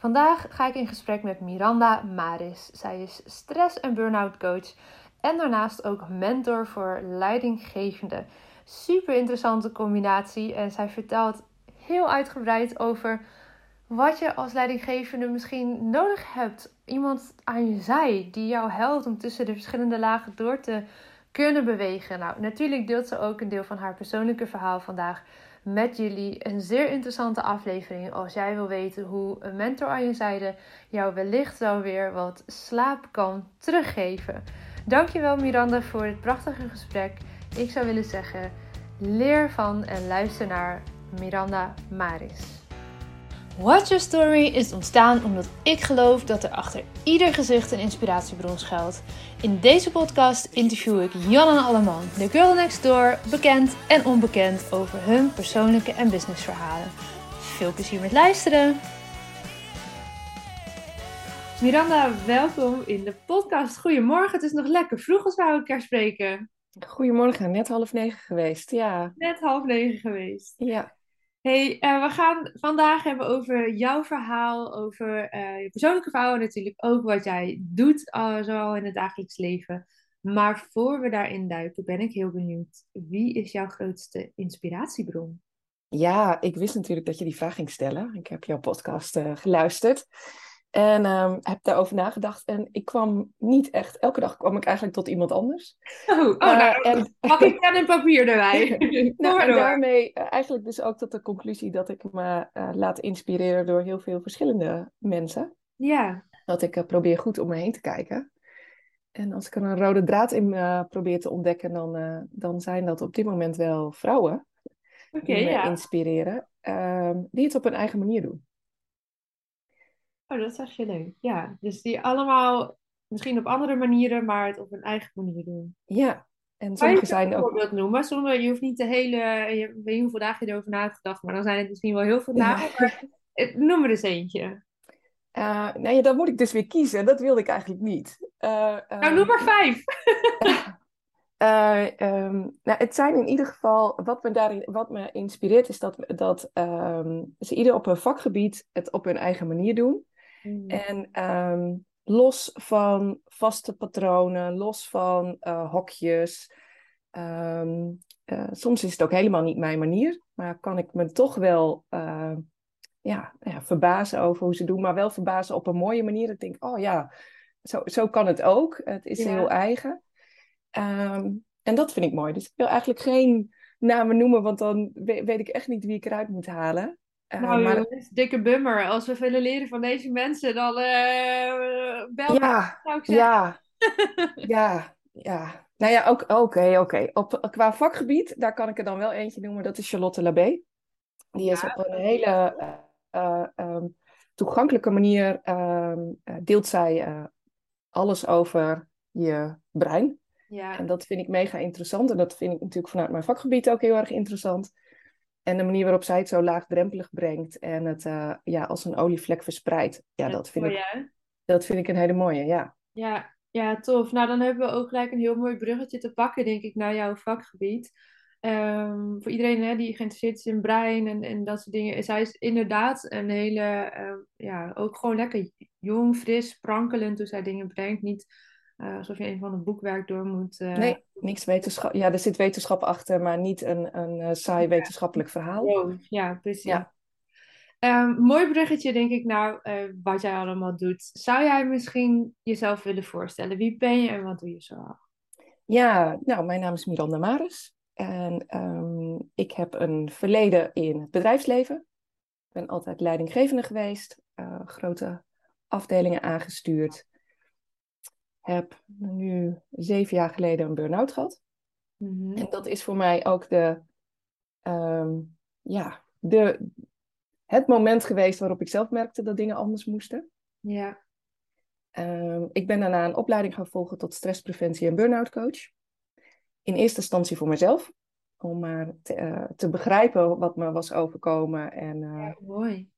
Vandaag ga ik in gesprek met Miranda Maris. Zij is stress- en burn-out coach en daarnaast ook mentor voor leidinggevenden. Super interessante combinatie en zij vertelt heel uitgebreid over wat je als leidinggevende misschien nodig hebt. Iemand aan je zij die jou helpt om tussen de verschillende lagen door te kunnen bewegen. Nou, natuurlijk deelt ze ook een deel van haar persoonlijke verhaal vandaag met jullie. Een zeer interessante aflevering als jij wil weten hoe een mentor aan je zijde jou wellicht wel weer wat slaap kan teruggeven. Dankjewel Miranda voor het prachtige gesprek. Ik zou willen zeggen, leer van en luister naar Miranda Maris. Watch Your Story is ontstaan omdat ik geloof dat er achter ieder gezicht een inspiratiebron schuilt. In deze podcast interview ik Jan en Alleman, de girl next door, bekend en onbekend over hun persoonlijke en businessverhalen. Veel plezier met luisteren! Miranda, welkom in de podcast. Goedemorgen, het is nog lekker vroeg als we elkaar spreken. Goedemorgen, net half negen geweest, ja. Net half negen geweest. Ja. Hey, uh, we gaan vandaag hebben over jouw verhaal, over uh, je persoonlijke verhaal en natuurlijk ook wat jij doet, uh, zowel in het dagelijks leven. Maar voor we daarin duiken, ben ik heel benieuwd. Wie is jouw grootste inspiratiebron? Ja, ik wist natuurlijk dat je die vraag ging stellen. Ik heb jouw podcast geluisterd. En um, heb daarover nagedacht. En ik kwam niet echt, elke dag kwam ik eigenlijk tot iemand anders. Oh, oh nou, uh, en... pak ik pen en papier erbij. nou, en daarmee uh, eigenlijk dus ook tot de conclusie dat ik me uh, laat inspireren door heel veel verschillende mensen. Ja. Dat ik probeer goed om me heen te kijken. En als ik er een rode draad in probeer te ontdekken, dan, dan zijn dat op dit moment wel vrouwen. Okay, die me ja. inspireren. Ehm, die het op hun eigen manier doen. Oh, dat is echt heel leuk. Ja, dus die allemaal misschien op andere manieren, maar het op hun eigen manier doen. Ja, en sommige zijn ook... een voorbeeld noemen? Sommige, je hoeft niet de hele... Je weet niet hoeveel dagen je erover nagedacht, maar dan zijn het misschien wel heel veel dagen. Ja. Noem er eens eentje. Uh, nee, dan moet ik dus weer kiezen. Dat wilde ik eigenlijk niet. Uh, nou, noem maar vijf. Uh, um, nou, het zijn in ieder geval, wat me, daarin, wat me inspireert, is dat, dat um, ze ieder op hun vakgebied het op hun eigen manier doen. Mm. En um, los van vaste patronen, los van uh, hokjes. Uh, soms is het ook helemaal niet mijn manier, maar kan ik me toch wel uh, ja, ja, verbazen over hoe ze doen, maar wel verbazen op een mooie manier. Ik denk, oh ja, zo, zo kan het ook. Het is ja. heel eigen. Um, en dat vind ik mooi. Dus ik wil eigenlijk geen namen noemen, want dan weet ik echt niet wie ik eruit moet halen. Uh, nou maar... jongens, dikke bummer. Als we willen leren van deze mensen, dan uh, bel ja, zou ik zeggen. Ja, ja, ja. Nou ja, oké, oké. Okay, okay. Qua vakgebied, daar kan ik er dan wel eentje noemen. Dat is Charlotte Labé. Die is ja. op een hele uh, um, toegankelijke manier, um, deelt zij alles over je brein. Ja. En dat vind ik mega interessant. En dat vind ik natuurlijk vanuit mijn vakgebied ook heel erg interessant. En de manier waarop zij het zo laagdrempelig brengt en het uh, ja, als een olievlek verspreidt. Ja, dat, dat vind, mooi, ik, dat vind ik een hele mooie, ja. ja. Ja, tof. Nou, dan hebben we ook gelijk een heel mooi bruggetje te pakken, denk ik, naar jouw vakgebied. Um, voor iedereen hè, die geïnteresseerd is in brein en, en dat soort dingen. Zij is inderdaad een hele, uh, ja, ook gewoon lekker jong, fris, sprankelend hoe zij dingen brengt. Niet uh, alsof je een van het boekwerk door moet. Uh... Nee, niks wetenschap. Ja, er zit wetenschap achter, maar niet een, een uh, saai wetenschappelijk verhaal. Oh, ja, precies. Ja. Um, mooi bruggetje, denk ik, naar wat jij allemaal doet. Zou jij misschien jezelf willen voorstellen? Wie ben je en wat doe je zo? Ja, nou, mijn naam is Miranda Maris. En um, ik heb een verleden in het bedrijfsleven. Ik ben altijd leidinggevende geweest, grote afdelingen aangestuurd heb nu zeven jaar geleden een burn-out gehad. Mm-hmm. En dat is voor mij ook de, um, ja, de, het moment geweest waarop ik zelf merkte dat dingen anders moesten. Ja. Um, ik ben daarna een opleiding gaan volgen tot stresspreventie en burn-out coach. In eerste instantie voor mezelf, om maar te, uh, te begrijpen wat me was overkomen. En, uh, ja, mooi.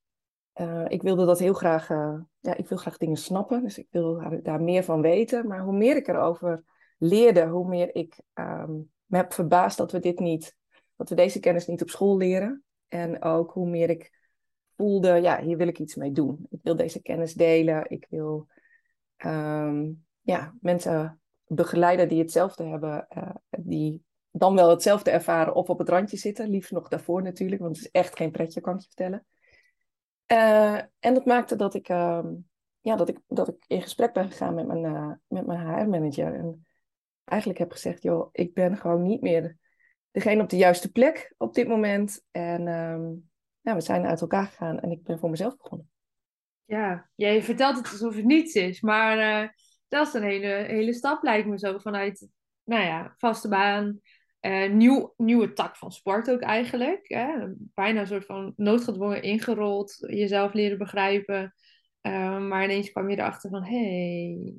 Uh, ik wilde dat heel graag, uh, ja, ik wil graag dingen snappen, dus ik wil daar meer van weten. Maar hoe meer ik erover leerde, hoe meer ik um, me heb verbaasd dat we dit niet, dat we deze kennis niet op school leren. En ook hoe meer ik voelde, ja, hier wil ik iets mee doen. Ik wil deze kennis delen. Ik wil ehm, ja, mensen begeleiden die hetzelfde hebben, uh, die dan wel hetzelfde ervaren of op het randje zitten. Liefst nog daarvoor natuurlijk, want het is echt geen pretje, kan ik je vertellen. Uh, en dat maakte dat ik, uh, ja, dat ik, dat ik in gesprek ben gegaan met mijn, uh, met mijn HR-manager. En eigenlijk heb gezegd, joh, ik ben gewoon niet meer degene op de juiste plek op dit moment. En um, ja, we zijn uit elkaar gegaan en ik ben voor mezelf begonnen. Ja, jij vertelt het alsof het niets is, maar uh, dat is een hele, hele stap lijkt me zo vanuit, nou ja, vaste baan, uh, nieuw, nieuwe tak van sport ook eigenlijk. Hè? Bijna een soort van noodgedwongen ingerold, jezelf leren begrijpen. Uh, maar ineens kwam je erachter van, hé, hey,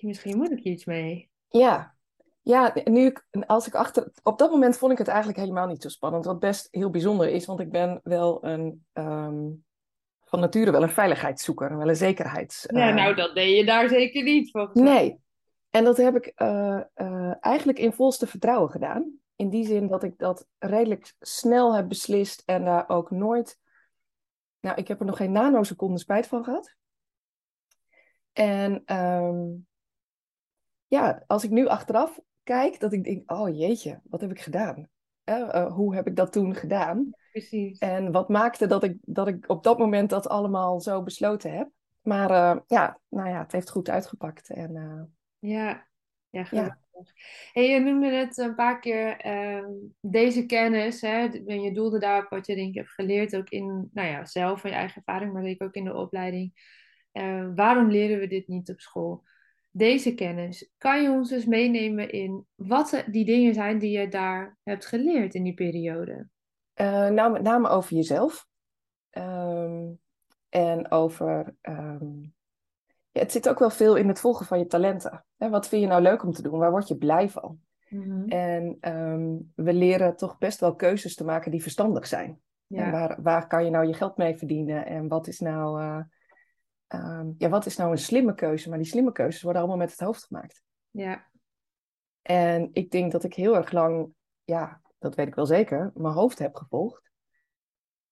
misschien moet ik iets mee. Ja, ja, nu ik, als ik achter. Op dat moment vond ik het eigenlijk helemaal niet zo spannend. Wat best heel bijzonder is, want ik ben wel een. Um, van nature wel een veiligheidszoeker, wel een zekerheids. Ja, uh... nou, dat deed je daar zeker niet. Volgens nee. En dat heb ik uh, uh, eigenlijk in volste vertrouwen gedaan. In die zin dat ik dat redelijk snel heb beslist en daar ook nooit. Nou, ik heb er nog geen nanoseconde spijt van gehad. En um, ja, als ik nu achteraf kijk, dat ik denk, oh jeetje, wat heb ik gedaan? Uh, hoe heb ik dat toen gedaan? Precies. En wat maakte dat ik, dat ik op dat moment dat allemaal zo besloten heb? Maar ja, nou ja, het heeft goed uitgepakt. En, ja, ja, geweldig. Ja. Hey, je noemde het een paar keer ehm, deze kennis. Hè, en je doelde daarop wat je denk ik hebt geleerd, ook in, nou ja, zelf van je eigen ervaring, maar denk ik ook in de opleiding. waarom leren we dit niet op school? deze kennis, kan je ons dus meenemen in wat die dingen zijn die je daar hebt geleerd in die periode? Uh, nou, met name over jezelf. Um, en over. Um, ja, het zit ook wel veel in het volgen van je talenten. Hè, wat vind je nou leuk om te doen? Waar word je blij van? Mm-hmm. En um, we leren toch best wel keuzes te maken die verstandig zijn. Ja. waar, waar kan je nou je geld mee verdienen? En wat is nou. Uh, um, ja, wat is nou een slimme keuze? Maar die slimme keuzes worden allemaal met het hoofd gemaakt. Ja. En ik denk dat ik heel erg lang, ja, dat weet ik wel zeker, mijn hoofd heb gevolgd.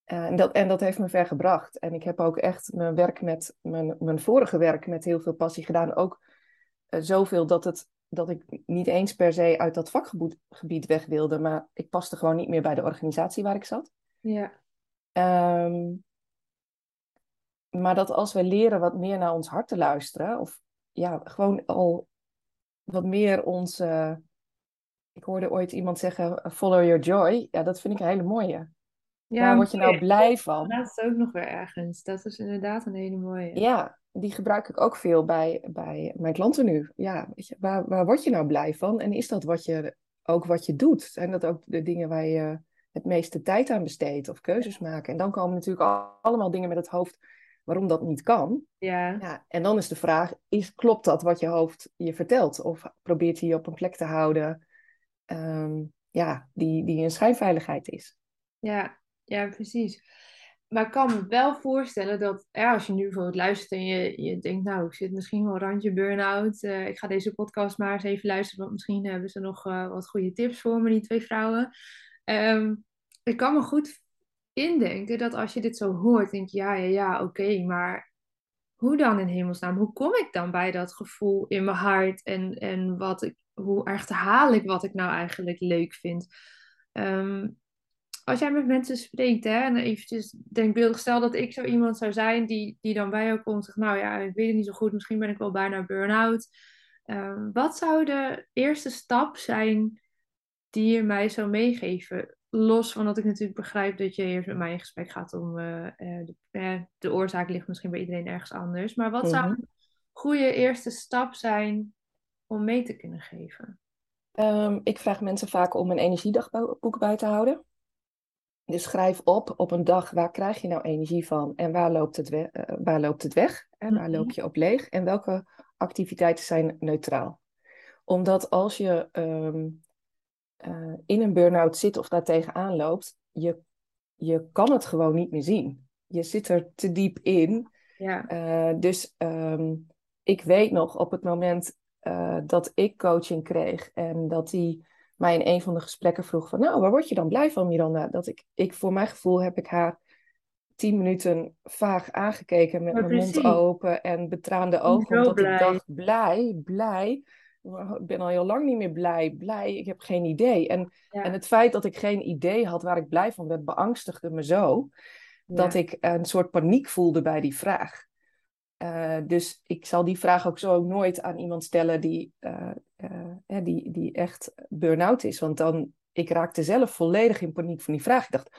Uh, en, dat, en dat heeft me ver gebracht. En ik heb ook echt mijn werk met, mijn, mijn vorige werk met heel veel passie gedaan. Ook uh, zoveel dat, het, dat ik niet eens per se uit dat vakgebied weg wilde. Maar ik paste gewoon niet meer bij de organisatie waar ik zat. Ja. Um, maar dat als we leren wat meer naar ons hart te luisteren, of ja, gewoon al wat meer ons. Uh, ik hoorde ooit iemand zeggen: follow your joy. Ja, dat vind ik een hele mooie. Ja, Waar word je nou blij van? Dat is ook nog weer ergens. Dat is inderdaad een hele mooie. Ja, die gebruik ik ook veel bij, bij mijn klanten nu. Ja, weet je, waar, waar word je nou blij van? En is dat wat je, ook wat je doet? Zijn dat ook de dingen waar je het meeste tijd aan besteedt of keuzes maken? En dan komen natuurlijk allemaal dingen met het hoofd waarom dat niet kan. Ja. ja. En dan is de vraag, is, klopt dat wat je hoofd je vertelt? Of probeert hij je op een plek te houden um, ja, die, die een schijnveiligheid is? Ja, ja, precies. Maar ik kan me wel voorstellen dat ja, als je nu bijvoorbeeld luistert en je, je denkt, nou, ik zit misschien wel randje burn-out. Uh, ik ga deze podcast maar eens even luisteren, want misschien hebben ze nog uh, wat goede tips voor me, die twee vrouwen. Um, ik kan me goed indenken dat als je dit zo hoort, denk je, ja, ja, ja, oké, maar hoe dan in hemelsnaam? Hoe kom ik dan bij dat gevoel in mijn hart en, en wat ik, hoe erg haal ik wat ik nou eigenlijk leuk vind? Um, als jij met mensen spreekt, hè, en eventjes denkbeeldig, stel dat ik zo iemand zou zijn die, die dan bij jou komt en zegt, nou ja, ik weet het niet zo goed, misschien ben ik wel bijna burn-out. Um, wat zou de eerste stap zijn die je mij zou meegeven? los van dat ik natuurlijk begrijp dat je eerst met mij in gesprek gaat om uh, de, uh, de, oorzaak ligt misschien bij iedereen ergens anders. Maar wat zou mhm. een goede eerste stap zijn om mee te kunnen geven? Um, ik vraag mensen vaak om een energiedagboek bij te houden. Dus schrijf op op een dag waar krijg je nou energie van en waar loopt het, we uh, waar loopt het weg? En waar loop je op leeg? En welke activiteiten zijn neutraal? Omdat als je um, uh, in een burn-out zit of daar tegenaan loopt, je, je kan het gewoon niet meer zien. Je zit er te diep in. Ja. Uh, dus um, ik weet nog op het moment dat ik coaching kreeg en dat hij mij in een van de gesprekken vroeg van, nou, waar word je dan blij van, Miranda? Dat ik, ik voor mijn gevoel heb ik haar tien minuten vaag aangekeken met Maar mijn mond open en betraande ogen. Omdat blij. ik dacht, blij, blij. Ik ben al heel lang niet meer blij, blij. Ik heb geen idee. En, Ja. en het feit dat ik geen idee had waar ik blij van werd, beangstigde me zo. Dat ik een soort paniek voelde bij die vraag. Eh, dus ik zal die vraag ook zo nooit aan iemand stellen die, eh, eh, die, die echt burn-out is. Want dan, ik raakte zelf volledig in paniek van die vraag. Ik dacht,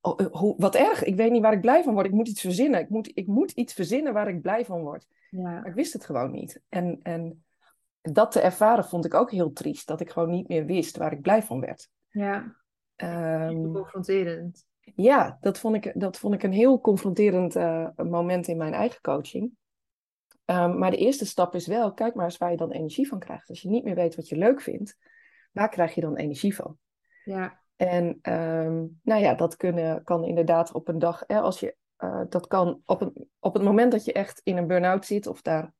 oh, hoe, wat erg, ik weet niet waar ik blij van word. Ik moet iets verzinnen. Ik moet, ik moet iets verzinnen waar ik blij van word. Ja. Maar ik wist het gewoon niet. En, en dat te ervaren vond ik ook heel triest. Dat ik gewoon niet meer wist waar ik blij van werd. Ja. Ehm, Confronterend. Ja, dat vond ik, dat vond ik een heel confronterend eh, moment in mijn eigen coaching. Ehm, maar de eerste stap is wel, kijk maar eens waar je dan energie van krijgt. Als je niet meer weet wat je leuk vindt, waar krijg je dan energie van? Ja. En ehm, nou ja, dat kunnen, kan inderdaad op een dag, hè, als je, eh, dat kan op, een, op het moment dat je echt in een burn-out zit of daar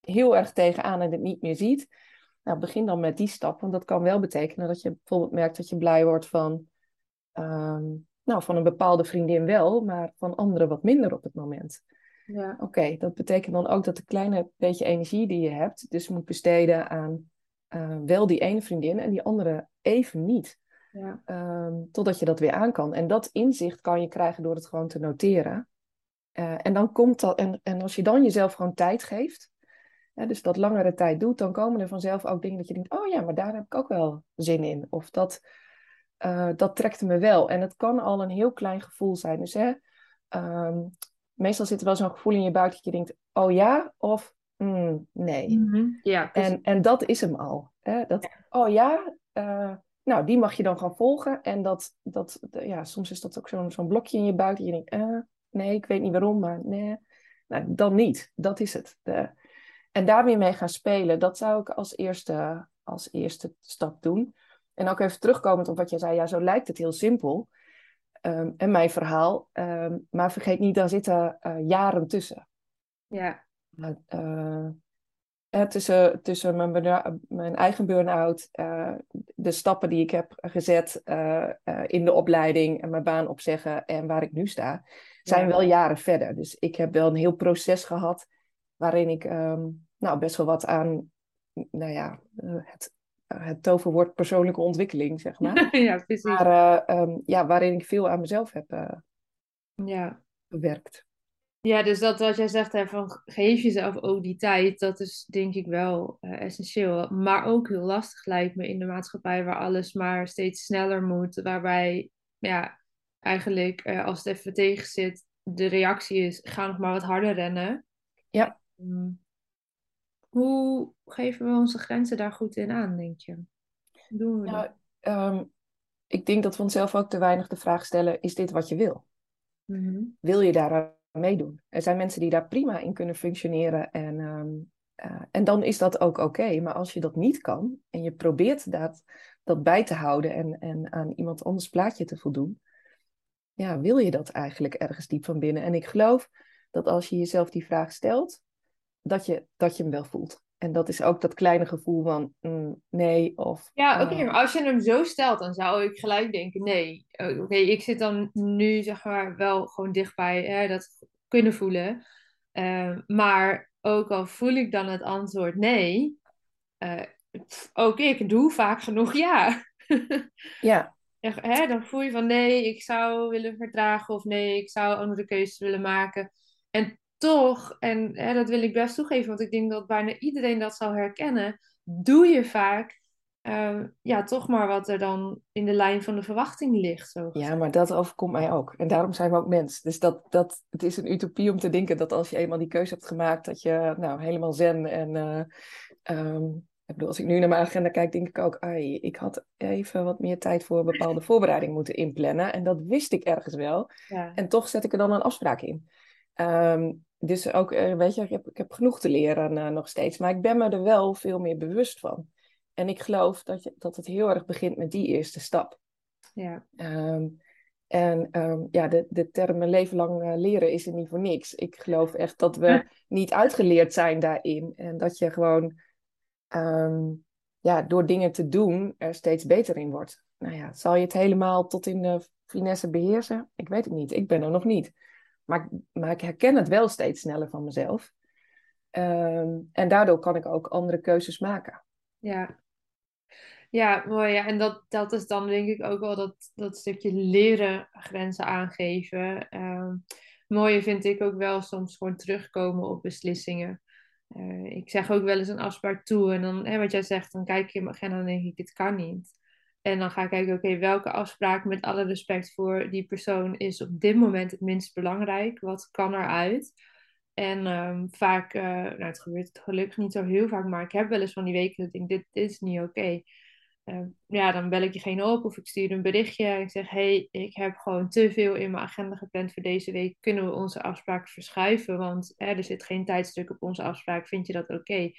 heel erg tegenaan en het niet meer ziet. Nou, begin dan met die stap, want dat kan wel betekenen dat je bijvoorbeeld merkt dat je blij wordt van, ehm, nou, van een bepaalde vriendin wel, maar van anderen wat minder op het moment. Ja. Oké, dat betekent dan ook dat de kleine beetje energie die je hebt, dus moet besteden aan eh, wel die ene vriendin en die andere even niet. Ja. Ehm, totdat je dat weer aan kan. En dat inzicht kan je krijgen door het gewoon te noteren. Eh, en dan komt dat, en, en als je dan jezelf gewoon tijd geeft, hè, dus dat langere tijd doet, dan komen er vanzelf ook dingen dat je denkt, oh ja, maar daar heb ik ook wel zin in. Of dat, eh, dat trekt me wel. En het kan al een heel klein gevoel zijn. Dus hè, ehm, meestal zit er wel zo'n gevoel in je buik dat je denkt, oh ja, of mm, nee. Mhm. Ja, precies. En, en dat is hem al. Hè? Dat, Oh ja, eh, nou die mag je dan gaan volgen. En dat, dat ja, soms is dat ook zo'n zo'n blokje in je buik. Dat je denkt, eh, nee, ik weet niet waarom, maar nee. Nou, dan niet. Dat is het. De, en daar weer mee gaan spelen, dat zou ik als eerste, als eerste stap doen. En ook even terugkomend op wat jij zei, ja, zo lijkt het heel simpel. Ehm, en mijn verhaal. Ehm, maar vergeet niet, daar zitten eh, jaren tussen. Ja. Maar, eh, eh, tussen, tussen mijn, mijn eigen burn-out, de stappen die ik heb gezet in de opleiding en mijn baan opzeggen en waar ik nu sta, zijn Ja. wel jaren verder. Dus ik heb wel een heel proces gehad waarin ik ehm, nou, best wel wat aan, nou ja, het, het toverwoord persoonlijke ontwikkeling, zeg maar. ja, precies. maar eh, ehm, ja, waarin ik veel aan mezelf heb eh, Ja. gewerkt. Ja, dus dat wat jij zegt, hè, van geef jezelf ook die tijd, dat is denk ik wel eh, essentieel. Maar ook heel lastig lijkt me in de maatschappij waar alles maar steeds sneller moet. Waarbij, ja, eigenlijk als het even tegen zit, de reactie is, ga nog maar wat harder rennen. Ja. Mm. Hoe geven we onze grenzen daar goed in aan, denk je? Hoe doen we dat? Nou, ehm, ik denk dat we onszelf ook te weinig de vraag stellen, is dit wat je wil? Mhm. wil je daar aan meedoen? Er zijn mensen die daar prima in kunnen functioneren en, ehm, eh, en dan is dat ook oké. Maar als je dat niet kan en je probeert dat, dat bij te houden en, en aan iemand anders plaatje te voldoen, ja, wil je dat eigenlijk ergens diep van binnen? En ik geloof dat als je jezelf die vraag stelt, dat je, dat je hem wel voelt. En dat is ook dat kleine gevoel van mm, nee of... Ja, oké, eh, maar als je hem zo stelt, dan zou ik gelijk denken, nee. Oké, ik zit dan nu, zeg maar, wel gewoon dichtbij hè, dat kunnen voelen. Eh, maar ook al voel ik dan het antwoord nee, ook ik doe vaak genoeg ja. ja, hè, dan voel je van nee, ik zou willen vertragen of nee, ik zou andere keuzes willen maken. En toch, en hè, dat wil ik best toegeven, want ik denk dat bijna iedereen dat zal herkennen, doe je vaak eh, ja, toch maar wat er dan in de lijn van de verwachting ligt. Zo Ja, maar dat overkomt mij ook. En daarom zijn we ook mens. Dus dat, dat, het is een utopie om te denken dat als je eenmaal die keuze hebt gemaakt, dat je nou, helemaal zen en... eh, ehm, ik bedoel, als ik nu naar mijn agenda kijk, denk ik ook, ai, ik had even wat meer tijd voor bepaalde voorbereiding moeten inplannen. En dat wist ik ergens wel. Ja. En toch zet ik er dan een afspraak in. Ehm, dus ook, eh, weet je, ik heb, ik heb genoeg te leren eh, nog steeds. Maar ik ben me er wel veel meer bewust van. En ik geloof dat, je, dat het heel erg begint met die eerste stap. Ja. Ehm, en ehm, ja, de, de term een leven lang eh, leren is er niet voor niks. Ik geloof echt dat we niet uitgeleerd zijn daarin. En dat je gewoon ehm, ja, door dingen te doen er steeds beter in wordt. Nou ja, zal je het helemaal tot in de finesse beheersen? Ik weet het niet. Ik ben er nog niet. Maar, maar ik herken het wel steeds sneller van mezelf. Ehm, en daardoor kan ik ook andere keuzes maken. Ja, ja mooi. Ja. En dat, dat is dan denk ik ook wel dat, dat stukje leren grenzen aangeven. Um, mooie vind ik ook wel soms gewoon terugkomen op beslissingen. Uh, ik zeg ook wel eens een afspraak toe en dan, hè, wat jij zegt, dan kijk je in mijn agenda en denk ik, het kan niet. En dan ga ik kijken, oké, welke afspraak met alle respect voor die persoon is op dit moment het minst belangrijk? Wat kan eruit? En um, vaak, uh, nou het gebeurt gelukkig niet zo heel vaak, maar ik heb wel eens van die weken dat ik denk, dit, is niet oké. Uh, ja, dan bel ik diegene op of ik stuur een berichtje. En ik zeg, hey, ik heb gewoon te veel in mijn agenda gepland voor deze week. Kunnen we onze afspraak verschuiven? Want er zit geen tijdstuk op onze afspraak. Vind je dat oké?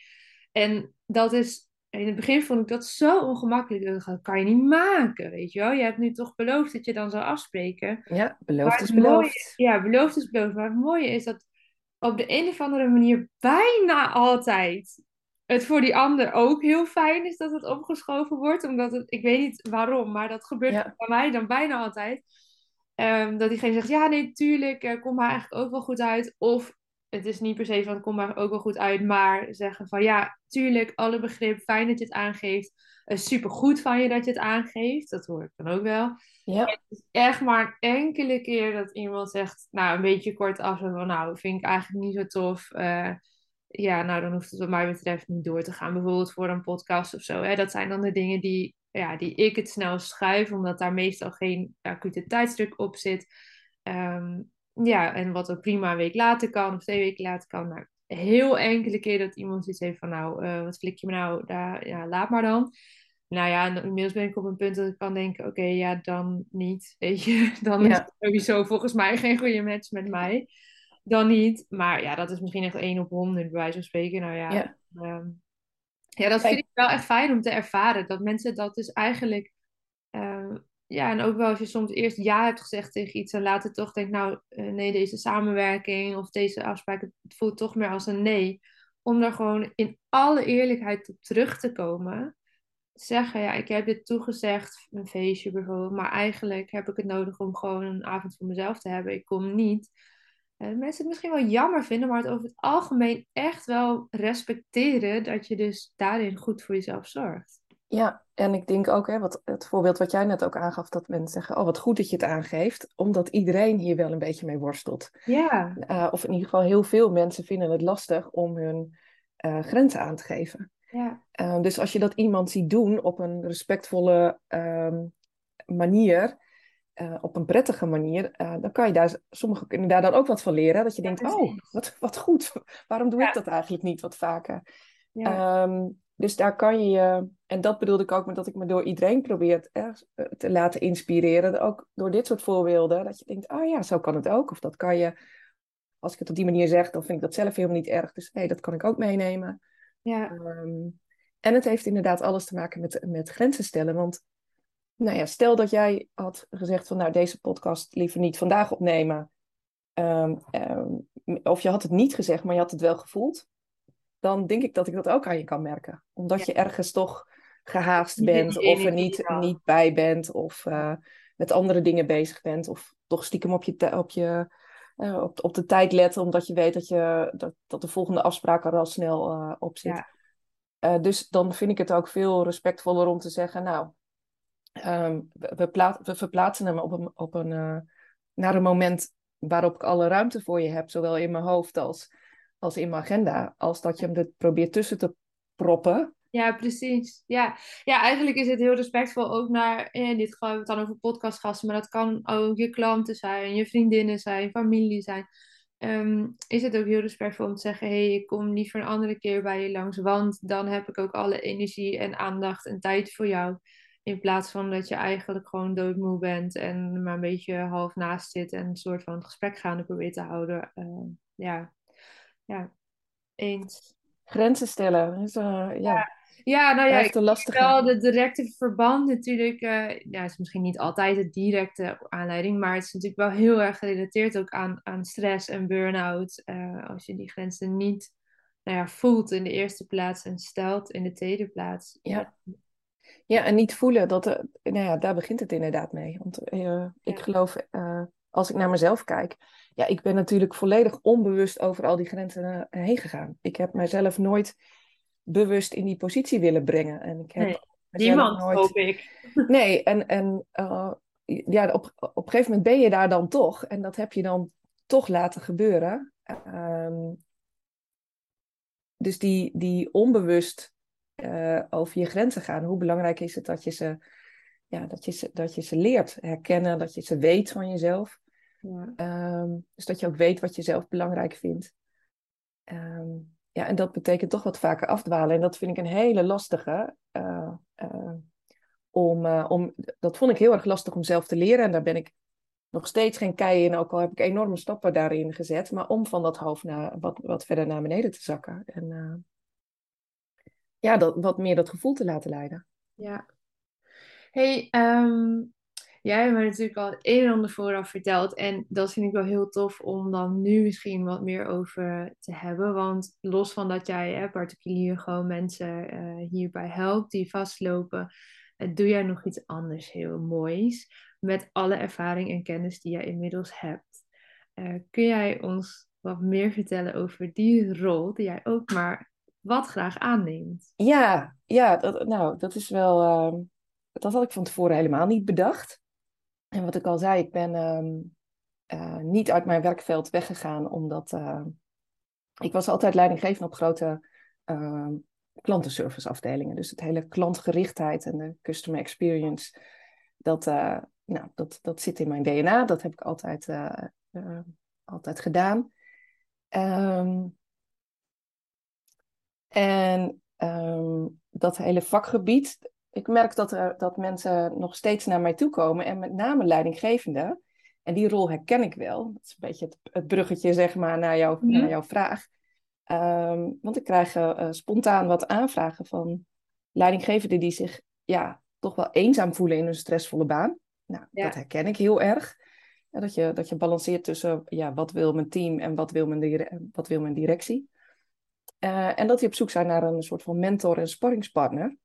En dat is, in het begin vond ik dat zo ongemakkelijk. Dat kan je niet maken, weet je wel. Je hebt nu toch beloofd dat je dan zou afspreken. Ja, beloofd is beloofd. ja, beloofd is beloofd. Maar het mooie is dat op de een of andere manier bijna altijd het voor die ander ook heel fijn is dat het opgeschoven wordt. Omdat het, ik weet niet waarom, maar dat gebeurt bij mij dan bijna altijd. Um, dat diegene zegt, ja nee, tuurlijk, uh, komt maar eigenlijk ook wel goed uit. Of het is niet per se van, het komt maar ook wel goed uit. Maar zeggen van, ja, tuurlijk, alle begrip, fijn dat je het aangeeft. Uh, super goed van je dat je het aangeeft. Dat hoor ik dan ook wel. Ja. Het is echt maar een enkele keer dat iemand zegt, nou, een beetje kort af. Van, nou, vind ik eigenlijk niet zo tof. Uh, ja, nou dan hoeft het wat mij betreft niet door te gaan. Bijvoorbeeld voor een podcast of zo. Hè. Dat zijn dan de dingen die, ja, die ik het snel schuif, omdat daar meestal geen acute tijdsdruk op zit. Ehm, ja, en wat ook prima een week later kan of twee weken later kan. Nou, heel enkele keer dat iemand iets heeft van, nou, uh, wat flik je me nou? Daar, ja, laat maar dan. Nou ja, inmiddels ben ik op een punt dat ik kan denken, oké, ja, dan niet. Weet je, dan is het sowieso volgens mij geen goede match met mij dan niet. Maar ja, dat is misschien echt één op honderd, bij wijze van spreken. Nou ja, ja. Ehm, ja dat vind ik wel echt fijn om te ervaren. Dat mensen dat dus eigenlijk... Ja, en ook wel als je soms eerst ja hebt gezegd tegen iets... en later toch denkt, nou, uh, nee, deze samenwerking... of deze afspraak, het voelt toch meer als een nee. Om daar gewoon in alle eerlijkheid op terug te komen zeggen, ja, ik heb dit toegezegd, een feestje bijvoorbeeld, maar eigenlijk heb ik het nodig om gewoon een avond voor mezelf te hebben. Ik kom niet uh, mensen het misschien wel jammer vinden, maar het over het algemeen echt wel respecteren dat je dus daarin goed voor jezelf zorgt. Ja, en ik denk ook, hè, wat, het voorbeeld wat jij net ook aangaf, dat mensen zeggen, oh wat goed dat je het aangeeft, omdat iedereen hier wel een beetje mee worstelt. Ja. Uh, of in ieder geval heel veel mensen vinden het lastig om hun uh, grenzen aan te geven. Ja. dus als je dat iemand ziet doen op een respectvolle um, manier, op een prettige manier, dan kan je daar, sommigen kunnen daar dan ook wat van leren. Dat je denkt, oh, wat, wat goed, waarom doe ik dat eigenlijk niet wat vaker? Ja. Um, dus daar kan je, en dat bedoelde ik ook met dat ik me door iedereen probeer eh, te laten inspireren. Ook door dit soort voorbeelden, dat je denkt, oh ja, zo kan het ook. Of dat kan je, als ik het op die manier zeg, dan vind ik dat zelf helemaal niet erg. Dus nee, dat kan ik ook meenemen. Ja. Um, en het heeft inderdaad alles te maken met, met grenzen stellen. Want nou ja, stel dat jij had gezegd van nou deze podcast liever niet vandaag opnemen. Um, um, of je had het niet gezegd, maar je had het wel gevoeld. Dan denk ik dat ik dat ook aan je kan merken. Omdat je ergens toch gehaast bent of er niet, niet bij bent of uh, met andere dingen bezig bent. Of toch stiekem op, je, op, je, uh, op, op de tijd letten omdat je weet dat, je, dat, dat de volgende afspraak er al snel uh, op zit. Ja. dus dan vind ik het ook veel respectvoller om te zeggen, nou, Um, we, we, verplaatsen hem op een, op een, naar een moment waarop ik alle ruimte voor je heb, zowel in mijn hoofd als, als in mijn agenda, als dat je hem er probeert tussen te proppen. Ja, precies. Ja. ja, eigenlijk is het heel respectvol ook naar, in dit geval hebben we het dan over podcastgasten, maar dat kan ook je klanten zijn, je vriendinnen zijn, familie zijn. Um, is het ook heel respectvol om te zeggen: hé, hey, ik kom liever een andere keer bij je langs, want dan heb ik ook alle energie en aandacht en tijd voor jou. In plaats van dat je eigenlijk gewoon doodmoe bent en maar een beetje half naast zit en een soort van gesprek gaande probeert te houden. Uh, ja. Ja, eens. Grenzen stellen. Is, uh, ja. ja. nou ja, ik lastige... wel de directe verband natuurlijk. Uh, ja, het is misschien niet altijd de directe aanleiding, maar het is natuurlijk wel heel erg gerelateerd ook aan, aan stress en burn-out. als je die grenzen niet nou ja, voelt in de eerste plaats en stelt in de tweede plaats. Ja. Ja, en niet voelen, dat, nou ja, daar begint het inderdaad mee. Want uh, ik geloof uh, als ik naar mezelf kijk, ja, ik ben natuurlijk volledig onbewust over al die grenzen eh, heen gegaan. Ik heb mezelf nooit bewust in die positie willen brengen. En ik heb nee, niemand, nooit... hoop ik. Nee, en, en uh, ja, op, op een gegeven moment ben je daar dan toch. En dat heb je dan toch laten gebeuren. Um, dus die, die onbewust uh, over je grenzen gaan. Hoe belangrijk is het dat je, ze, ja, dat, je ze, dat je ze leert herkennen, dat je ze weet van jezelf. Ja. Um, dus dat je ook weet wat je zelf belangrijk vindt. Um, ja, en dat betekent toch wat vaker afdwalen. En dat vind ik een hele lastige. Uh, uh, om, uh, om, dat vond ik heel erg lastig om zelf te leren. En daar ben ik nog steeds geen kei in, ook al heb ik enorme stappen daarin gezet. Maar om van dat hoofd naar, wat, wat verder naar beneden te zakken. En ja, dat, wat meer dat gevoel te laten leiden. Ja. Hey, um, jij hebt me natuurlijk al een en ander vooraf verteld. En dat vind ik wel heel tof om dan nu misschien wat meer over te hebben. Want los van dat jij hè, particulier gewoon mensen uh, hierbij helpt die vastlopen, uh, doe jij nog iets anders heel moois. Met alle ervaring en kennis die jij inmiddels hebt. Uh, kun jij ons wat meer vertellen over die rol die jij ook maar wat graag aanneemt? Ja, ja dat, nou, dat is wel. Ehm, dat had ik van tevoren helemaal niet bedacht. En wat ik al zei, ik ben um, uh, niet uit mijn werkveld weggegaan omdat uh, ik was altijd leidinggevend op grote uh, klantenserviceafdelingen. Dus het hele klantgerichtheid en de customer experience, dat, eh, nou, dat, dat zit in mijn DNA. Dat heb ik altijd, altijd gedaan. Um, en dat hele vakgebied, ik merk dat, er, dat mensen nog steeds naar mij toe komen. En met name leidinggevende. En die rol herken ik wel. Dat is een beetje het, het bruggetje zeg maar, naar, jou, mm naar jouw vraag. Um, want ik krijg uh, spontaan wat aanvragen van leidinggevenden die zich ja, toch wel eenzaam voelen in een stressvolle baan. Nou, ja. dat herken ik heel erg. Ja, dat, je, dat je balanceert tussen ja, wat wil mijn team en wat wil mijn, wat wil mijn directie. Uh, en dat die op zoek zijn naar een soort van mentor en sparringspartner.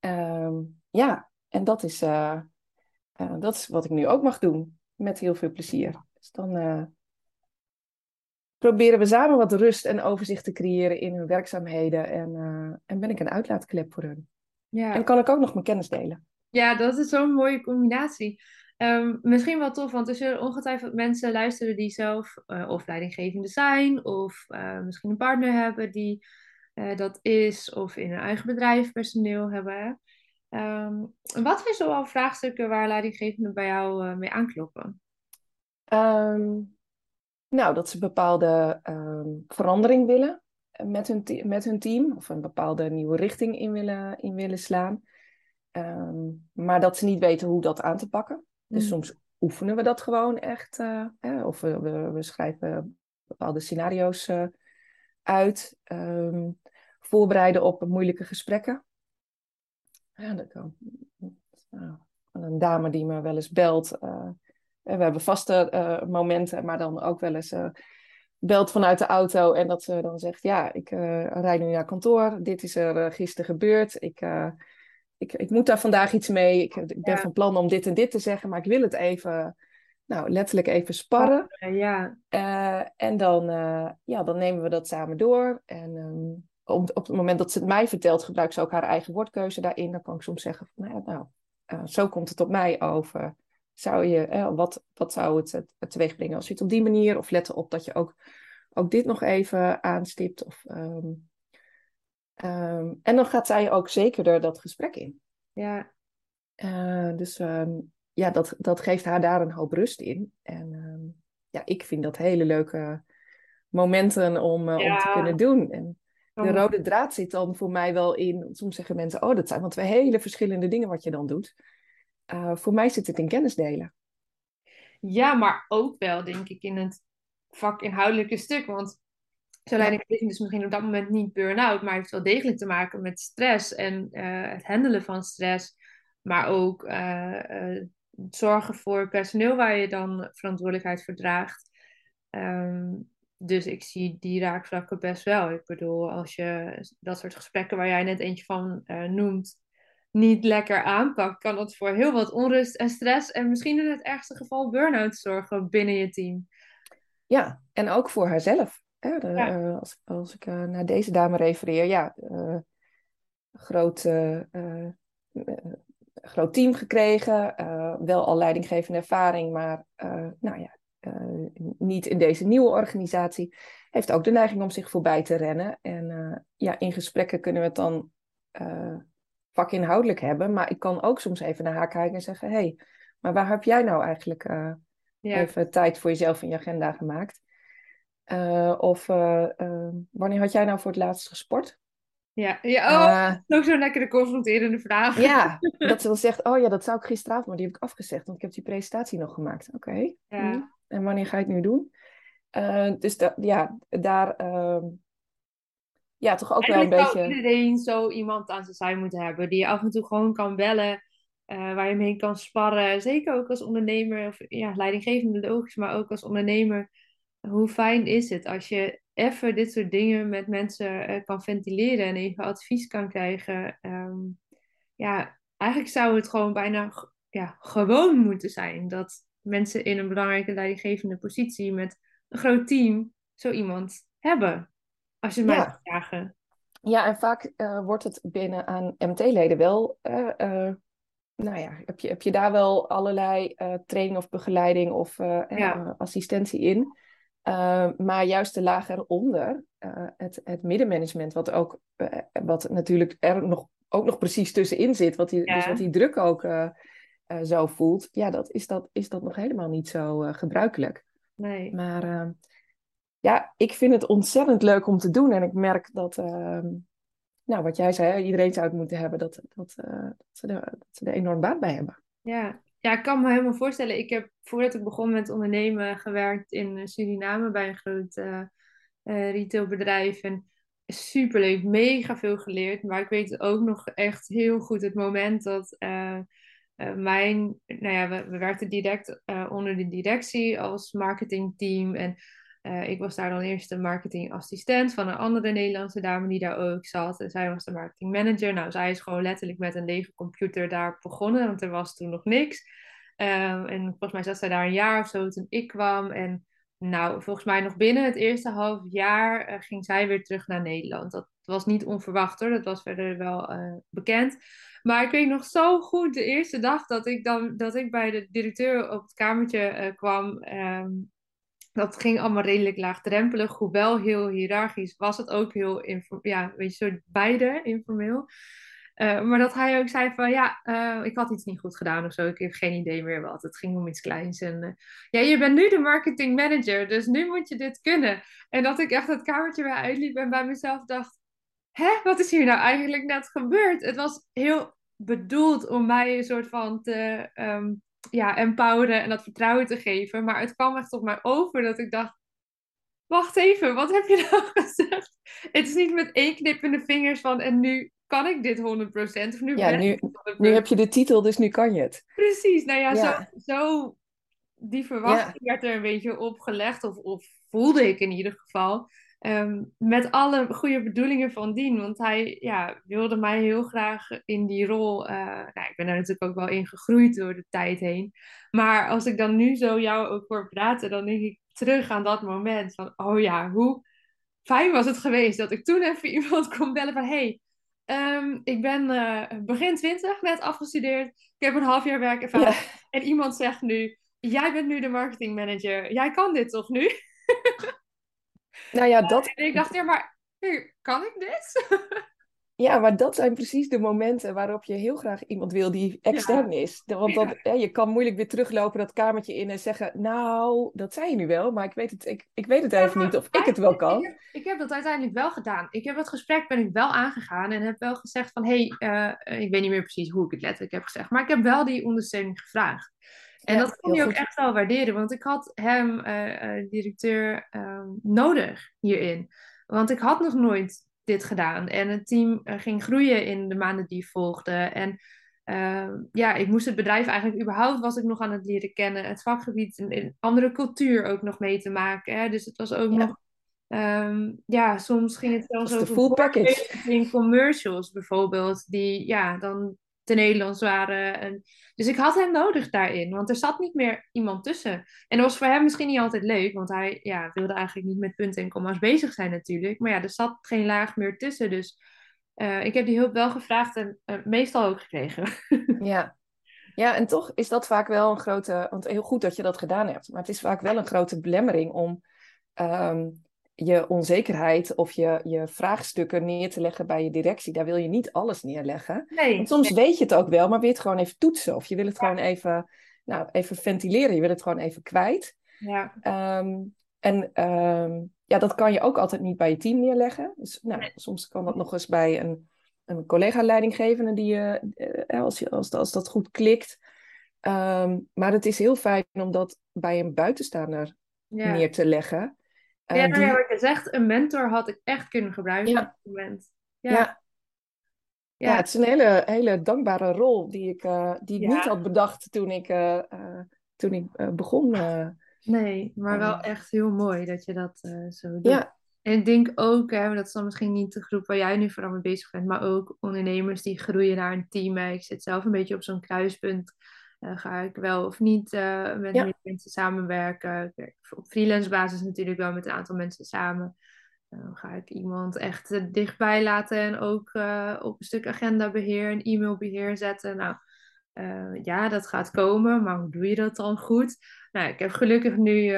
Um, ja, en dat is, uh, uh, dat is wat ik nu ook mag doen. Met heel veel plezier. Dus dan uh, proberen we samen wat rust en overzicht te creëren in hun werkzaamheden. En, en ben ik een uitlaatklep voor hun. Ja. En kan ik ook nog mijn kennis delen. Ja, dat is zo'n mooie combinatie. Um, misschien wel tof, want er zullen ongetwijfeld mensen luisteren die zelf of leidinggevende zijn, of misschien een partner hebben die uh, dat is, of in een eigen bedrijf personeel hebben. Um, wat zijn zoal vraagstukken waar leidinggevenden bij jou uh, mee aankloppen? Um, nou, dat ze bepaalde um, verandering willen met hun, met hun team, of een bepaalde nieuwe richting in willen, in willen slaan. maar dat ze niet weten hoe dat aan te pakken. Dus mm. soms oefenen we dat gewoon echt. Uh, of we, we, we, schrijven bepaalde scenario's uit. Um, voorbereiden op moeilijke gesprekken. Ja, dat kan. Nou, een dame die me wel eens belt. Uh, we hebben vaste uh, momenten, maar dan ook wel eens uh, belt vanuit de auto. En dat ze dan zegt: Ja, ik rijd nu naar kantoor. Dit is er gisteren gebeurd. Ik, ik, ik moet daar vandaag iets mee. Ik, ik ben ja. van plan om dit en dit te zeggen, maar ik wil het even nou, letterlijk even sparren. Ja. En dan, ja, dan nemen we dat samen door. En um, op, op het moment dat ze het mij vertelt, gebruikt ze ook haar eigen woordkeuze daarin. Dan kan ik soms zeggen van, nou, nou uh, zo komt het op mij over. Zou je, wat, wat zou het, het, teweeg brengen als je het op die manier, of let op dat je ook, ook dit nog even aanstipt. Of, um, um, en dan gaat zij ook zekerder dat gesprek in. Ja. dus ja, dat, dat geeft haar daar een hoop rust in. En ehm, ja, ik vind dat hele leuke momenten om, om te kunnen doen. En de oh. rode draad zit dan voor mij wel in. Soms zeggen mensen: Oh, dat zijn wel twee hele verschillende dingen wat je dan doet. Uh, voor mij zit het in kennis delen. Ja, maar ook wel, denk ik, in het vakinhoudelijke stuk. Want zo leidinggevend is misschien op dat moment niet burn-out, maar heeft wel degelijk te maken met stress en uh, het handelen van stress. Maar ook uh, zorgen voor personeel waar je dan verantwoordelijkheid voor draagt. Um, dus ik zie die raakvlakken best wel. Ik bedoel, als je dat soort gesprekken waar jij net eentje van uh, noemt, niet lekker aanpakt, kan dat voor heel wat onrust en stress en misschien in het ergste geval burn-out zorgen binnen je team. Ja, en ook voor haarzelf. Hè? De, uh, als, als ik uh, naar deze dame refereer, ja, groot, groot team gekregen, wel al leidinggevende ervaring, maar nou ja, niet in deze nieuwe organisatie. Heeft ook de neiging om zich voorbij te rennen. En ja, in gesprekken kunnen we het dan vakinhoudelijk hebben, maar ik kan ook soms even naar haar kijken en zeggen: hé, hey, maar waar heb jij nou eigenlijk even tijd voor jezelf in je agenda gemaakt? Uh, of uh, uh, wanneer had jij nou voor het laatst gesport? Ja, ja oh, ook zo'n lekkere confronterende vraag. Ja, dat ze dan zegt, oh ja, dat zou ik gisteravond, maar die heb ik afgezegd, want ik heb die presentatie nog gemaakt. Oké. Okay. Ja. Hm. En wanneer ga je het nu doen? dus da ja, daar, ehm, ja, toch ook wel een beetje... zou iedereen zo iemand aan zijn zij moeten hebben, die je af en toe gewoon kan bellen, waar je mee kan sparren. Zeker ook als ondernemer, of ja, leidinggevende logisch, maar ook als ondernemer hoe fijn is het als je even dit soort dingen met mensen uh, kan ventileren en even advies kan krijgen. Um, ja, eigenlijk zou het gewoon bijna ja, gewoon moeten zijn dat mensen in een belangrijke leidinggevende positie met een groot team zo iemand hebben. Als je mij ja. vragen. Ja, en vaak uh, wordt het binnen aan MT-leden wel. Uh, nou ja, heb je, heb je daar wel allerlei training of begeleiding of ja. assistentie in? Maar juist de laag eronder, het, het middenmanagement, wat, ook, wat natuurlijk er nog, ook nog precies tussenin zit, wat die, dus wat die druk ook zo voelt, ja, dat is, dat, is dat nog helemaal niet zo gebruikelijk. Nee. Maar ehm, ja, ik vind het ontzettend leuk om te doen en ik merk dat, nou, wat jij zei, iedereen zou het moeten hebben, dat, dat, dat, ze, er, dat ze er enorm baat bij hebben. Ja, ja, ik kan me helemaal voorstellen. Ik heb voordat ik begon met ondernemen gewerkt in Suriname bij een groot retailbedrijf. En superleuk, mega veel geleerd. Maar ik weet ook nog echt heel goed het moment dat uh, mijn, nou ja, we, we werkten direct onder de directie als marketingteam. En uh, ik was daar dan eerst de marketingassistent van een andere Nederlandse dame die daar ook zat. En zij was de marketingmanager. Nou, zij is gewoon letterlijk met een lege computer daar begonnen, want er was toen nog niks. Um, en volgens mij zat zij daar een jaar of zo toen ik kwam. En nou, volgens mij nog binnen het eerste half jaar ging zij weer terug naar Nederland. Dat was niet onverwacht hoor, dat was verder wel bekend. Maar ik weet nog zo goed de eerste dag dat ik, dan, dat ik bij de directeur op het kamertje kwam. Um, dat ging allemaal redelijk laagdrempelig. Hoewel heel hiërarchisch was het ook heel, ja, weet je, soort beide informeel. Uh, maar dat hij ook zei van ja, uh, ik had iets niet goed gedaan of zo. Ik heb geen idee meer wat. Het ging om iets kleins. En ja, je bent nu de marketing manager, dus nu moet je dit kunnen. En dat ik echt het kamertje weer uitliep en bij mezelf dacht: hè, wat is hier nou eigenlijk net gebeurd? Het was heel bedoeld om mij een soort van te, um, ja, empoweren en dat vertrouwen te geven. Maar het kwam echt op mij over dat ik dacht: wacht even, wat heb je nou gezegd? Het is niet met één knip in de vingers van en nu kan ik dit 100%. Of nu ja, nu, nu heb je de titel, dus nu kan je het. Precies, nou ja, Zo, zo die verwachting werd er een beetje opgelegd, of, of voelde ik in ieder geval. Ehm, met alle goede bedoelingen van dien. Want hij ja, wilde mij heel graag in die rol. Uh, nou, ik ben er natuurlijk ook wel in gegroeid door de tijd heen. Maar als ik dan nu zo jou ook hoor praten, dan denk ik terug aan dat moment. Van, oh ja, hoe fijn was het geweest dat ik toen even iemand kon bellen van... Hey, um, ik ben uh, begin twintig, net afgestudeerd. Ik heb een half jaar werkervaring. Ja. En iemand zegt nu, jij bent nu de marketingmanager. Jij kan dit toch nu? Nou ja, dat... En ik dacht, ja, maar kan ik dit? Ja, maar dat zijn precies de momenten waarop je heel graag iemand wil die extern is. Want dat, ja. je kan moeilijk weer teruglopen dat kamertje in en zeggen... Nou, dat zei je nu wel, maar ik weet het, ik, ik weet het even niet of ik het wel kan. Ik heb, ik heb, dat uiteindelijk wel gedaan. Ik heb het gesprek ben ik wel aangegaan en heb wel gezegd van... Hé, hey, uh, ik weet niet meer precies hoe ik het letterlijk heb gezegd. Maar ik heb wel die ondersteuning gevraagd. En dat kon je ook echt wel waarderen, want ik had hem, uh, uh, directeur, uh, nodig hierin. Want ik had nog nooit dit gedaan. En het team eh, ging groeien in de maanden die volgden. En ehm, ja, ik moest het bedrijf eigenlijk überhaupt, was ik nog aan het leren kennen. Het vakgebied, een, andere cultuur ook nog mee te maken. Hè? Dus het was ook nog Um, ja, soms ging het zelfs over full package. in commercials bijvoorbeeld, die ja, dan te Nederlands waren. En, dus ik had hem nodig daarin, want er zat niet meer iemand tussen. En dat was voor hem misschien niet altijd leuk, want hij ja, wilde eigenlijk niet met punten en comma's bezig zijn natuurlijk. Maar ja, er zat geen laag meer tussen, dus uh, ik heb die hulp wel gevraagd en uh, meestal ook gekregen. ja. ja, en toch is dat vaak wel een grote, want heel goed dat je dat gedaan hebt, maar het is vaak wel een grote belemmering om um, je onzekerheid of je, je vraagstukken neer te leggen bij je directie. Daar wil je niet alles neerleggen. Nee, Want soms weet je het ook wel, maar wil je het gewoon even toetsen. Of je wil het gewoon even, nou, even ventileren. Je wil het gewoon even kwijt. Ja. Um, en um, ja, dat kan je ook altijd niet bij je team neerleggen. Dus nou, nee. soms kan dat nog eens bij een, een collega-leidinggevende die je, uh, als, je, als, als dat goed klikt. Um, maar het is heel fijn om dat bij een buitenstaander ja. neer te leggen. Uh, ja, nou ja, wat je zegt, een mentor had ik echt kunnen gebruiken ja. op het moment. Ja. ja. Ja. het is een hele, hele dankbare rol die ik, uh, die ik niet had bedacht toen ik, uh, toen ik begon. nee, maar wel echt heel mooi dat je dat zo doet. Ja. En ik denk ook, hè, dat is dan misschien niet de groep waar jij nu vooral mee bezig bent, maar ook ondernemers die groeien naar een team. Ik zit zelf een beetje op zo'n kruispunt. Uh, ga ik wel of niet uh, met ja. mensen samenwerken? Op freelance basis natuurlijk wel met een aantal mensen samen. Dan ga ik iemand echt uh, dichtbij laten en ook op een stuk agendabeheer en e-mailbeheer zetten. Nou, ja, dat gaat komen, maar hoe doe je dat dan goed? Nou, ik heb gelukkig nu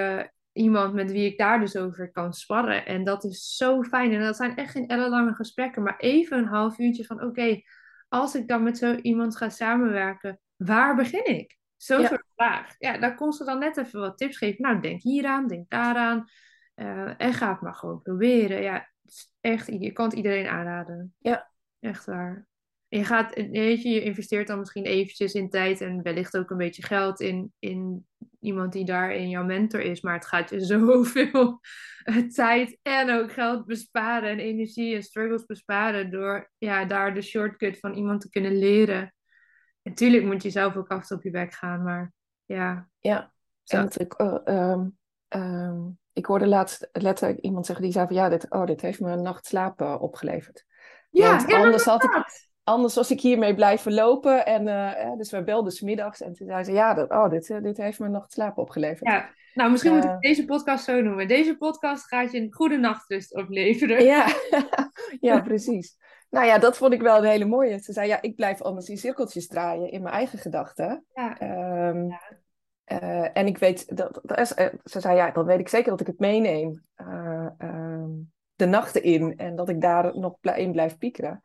iemand met wie ik daar dus over kan sparren. En dat is zo fijn. En dat zijn echt geen ellenlange gesprekken, maar even een half uurtje van: oké, als ik dan met zo iemand ga samenwerken, waar begin ik? Zo'n ja. soort vraag. Ja, daar kon ze dan net even wat tips geven. Nou, denk hieraan, denk daaraan. Uh, en ga het maar gewoon proberen. Ja, echt, je kan het iedereen aanraden. Ja. Echt waar. Je gaat, weet je, je investeert dan misschien eventjes in tijd en wellicht ook een beetje geld in, in iemand die daarin jouw mentor is. Maar het gaat je zoveel tijd en ook geld besparen en energie en struggles besparen door ja, daar de shortcut van iemand te kunnen leren. Natuurlijk moet je zelf ook af op je bek gaan, maar ja. Ja, en ik, uh, um, um, ik hoorde laatst letterlijk iemand zeggen die zei van ja, dit, oh, dit heeft me een nacht slapen opgeleverd. Ja, Want ja anders had ik, anders was ik hiermee blijven lopen. En uh, dus we belden smiddags en toen zei ze ja, dat, oh, dit, dit heeft me een nacht slapen opgeleverd. Ja, nou misschien moet ik deze podcast zo noemen. Deze podcast gaat je een goede nachtrust opleveren. Ja, ja precies. Nou ja, dat vond ik wel een hele mooie. Ze zei, ja, ik blijf anders in cirkeltjes draaien in mijn eigen gedachten. Ja. Um, ja. Uh, en ik weet, dat, dat is, uh, ze zei, ja, dan weet ik zeker dat ik het meeneem uh, de nachten in. En dat ik daar nog in blijf piekeren.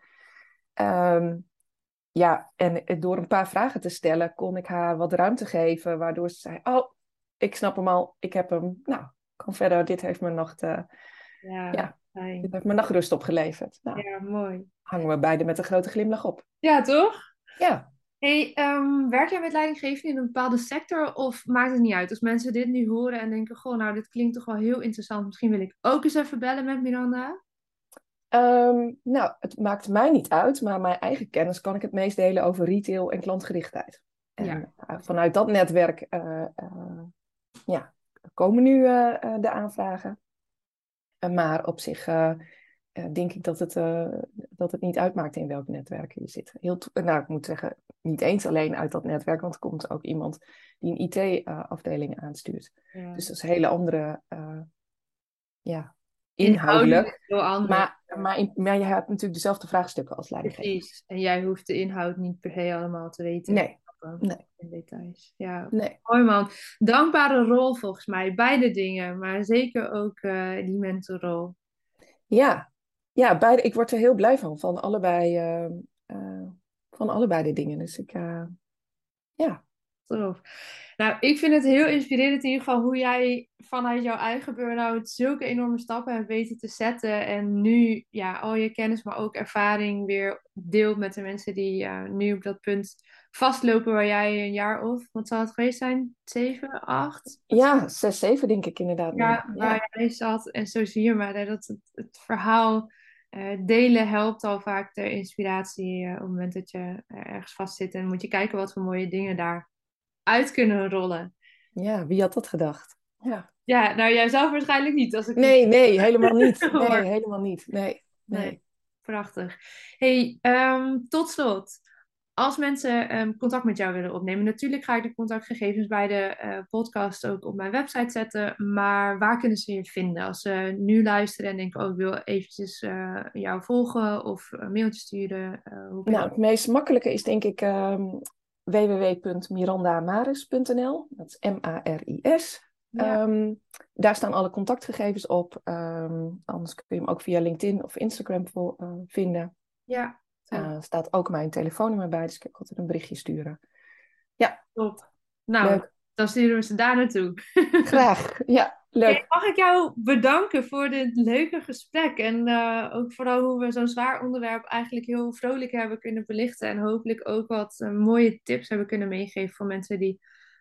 Um, ja, en door een paar vragen te stellen, kon ik haar wat ruimte geven. Waardoor ze zei, oh, ik snap hem al, ik heb hem. Nou, kan verder, dit heeft mijn nacht... ja, ja. Dit heeft me nachtrust opgeleverd. Nou, ja, mooi. Hangen we beide met een grote glimlach op. Ja, toch? Ja. Hey, um, werk jij met leidinggevenden in een bepaalde sector of maakt het niet uit? Als mensen dit nu horen en denken, goh, nou, dit klinkt toch wel heel interessant. Misschien wil ik ook eens even bellen met Miranda. Um, nou, het maakt mij niet uit, maar mijn eigen kennis kan ik het meest delen over retail en klantgerichtheid. En ja. vanuit dat netwerk uh, uh, ja, komen nu uh, de aanvragen. Maar op zich denk ik dat het, dat het niet uitmaakt in welk netwerk je zit. Heel nou, ik moet zeggen, niet eens alleen uit dat netwerk, want er komt ook iemand die een IT-afdeling aanstuurt. Ja. Dus dat is een hele andere, uh, ja, inhoudelijk. inhoudelijk maar, maar, in, maar je hebt natuurlijk dezelfde vraagstukken als leidinggever. Precies, en jij hoeft de inhoud niet per se allemaal te weten. Nee. Nee. In details. Ja, nee. mooi man. Dankbare rol volgens mij. Beide dingen, maar zeker ook uh, die mentorrol. Ja, ja beide, ik word er heel blij van. Van allebei, uh, uh, van allebei de dingen. Dus ik, ja. Tof. Nou, ik vind het heel inspirerend in ieder geval hoe jij vanuit jouw eigen burn-out zulke enorme stappen hebt weten te zetten. En nu ja, al je kennis, maar ook ervaring weer deelt met de mensen die ja, nu op dat punt vastlopen waar jij een jaar of, wat zal het geweest zijn? Zeven, acht? Ja, zes, zeven denk ik inderdaad. Ja, waar ja. jij zat. En zo zie je maar dat het, het verhaal uh, delen helpt al vaak de inspiratie uh, op het moment dat je ergens vast zit. En moet je kijken wat voor mooie dingen daar uit kunnen rollen. Ja, wie had dat gedacht? Ja, ja nou jij zelf waarschijnlijk niet. Als ik nee, nee, helemaal niet. Nee, helemaal niet. Nee, nee. nee. Prachtig. Hey, um, tot slot. Als mensen ehm, contact met jou willen opnemen, natuurlijk ga ik de contactgegevens bij de uh, podcast ook op mijn website zetten. Maar waar kunnen ze je vinden? Als ze nu luisteren en denken, oh, ik wil eventjes uh, jou volgen of een mailtje sturen. Uh, nou, het meest makkelijke is denk ik um, www.mirandamaris.nl. Dat is M-A-R-I-S. Ehm, daar staan alle contactgegevens op. anders kun je hem ook via LinkedIn of Instagram vinden. Ja, uh, staat ook mijn telefoonnummer bij, dus ik kan altijd een berichtje sturen. Ja. Top. Nou, leuk. dan sturen we ze daar naartoe. Graag, ja. Leuk. mag ik jou bedanken voor dit leuke gesprek. En uh, ook vooral hoe we zo'n zwaar onderwerp eigenlijk heel vrolijk hebben kunnen belichten. En hopelijk ook wat uh, mooie tips hebben kunnen meegeven voor mensen die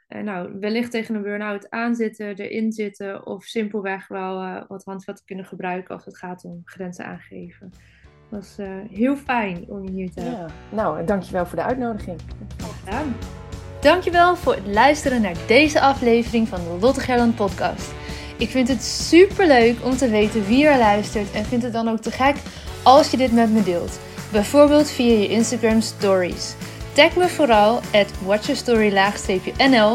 nou, wellicht tegen een burn-out aanzitten, erin zitten. Of simpelweg wel wat handvatten kunnen gebruiken als het gaat om grenzen aangeven. Het was uh, heel fijn om je hier te hebben. Ja. Nou, dankjewel voor de uitnodiging. Gedaan. Dankjewel voor het luisteren naar deze aflevering van de Lotte Gerland podcast. Ik vind het super leuk om te weten wie er luistert en vind het dan ook te gek als je dit met me deelt. Bijvoorbeeld via je Instagram stories. Tag me vooral at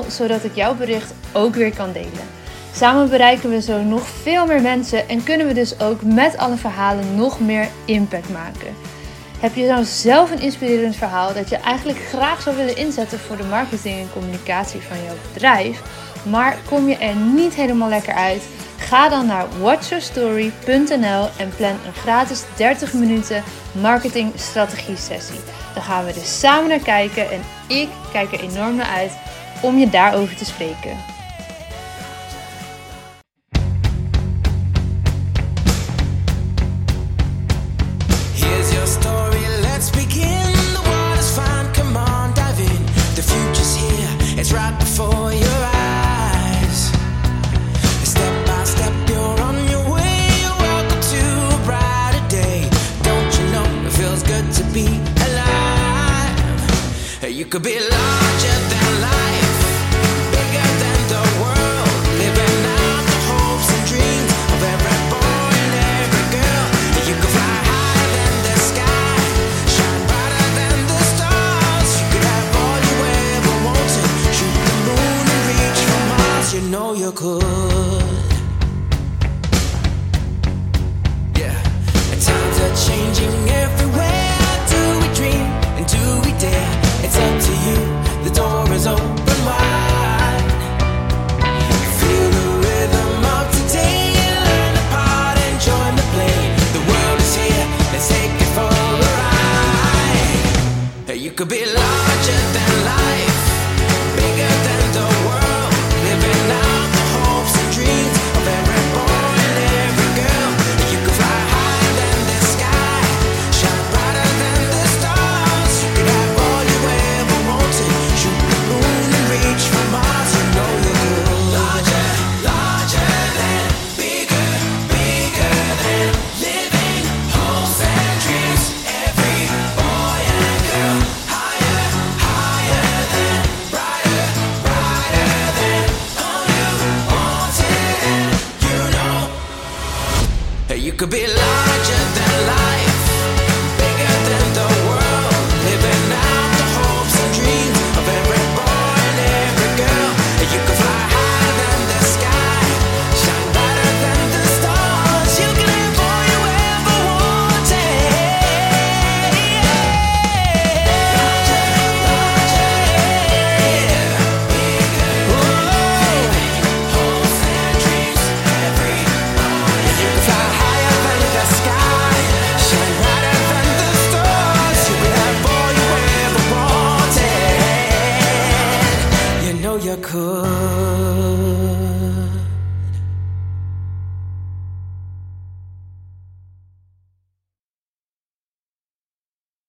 zodat ik jouw bericht ook weer kan delen. Samen bereiken we zo nog veel meer mensen en kunnen we dus ook met alle verhalen nog meer impact maken. Heb je nou zelf een inspirerend verhaal dat je eigenlijk graag zou willen inzetten voor de marketing en communicatie van jouw bedrijf, maar kom je er niet helemaal lekker uit? Ga dan naar watchyourstory.nl en plan een gratis 30 minuten marketing strategie sessie. Dan gaan we dus samen naar kijken en ik kijk er enorm naar uit om je daarover te spreken. Could be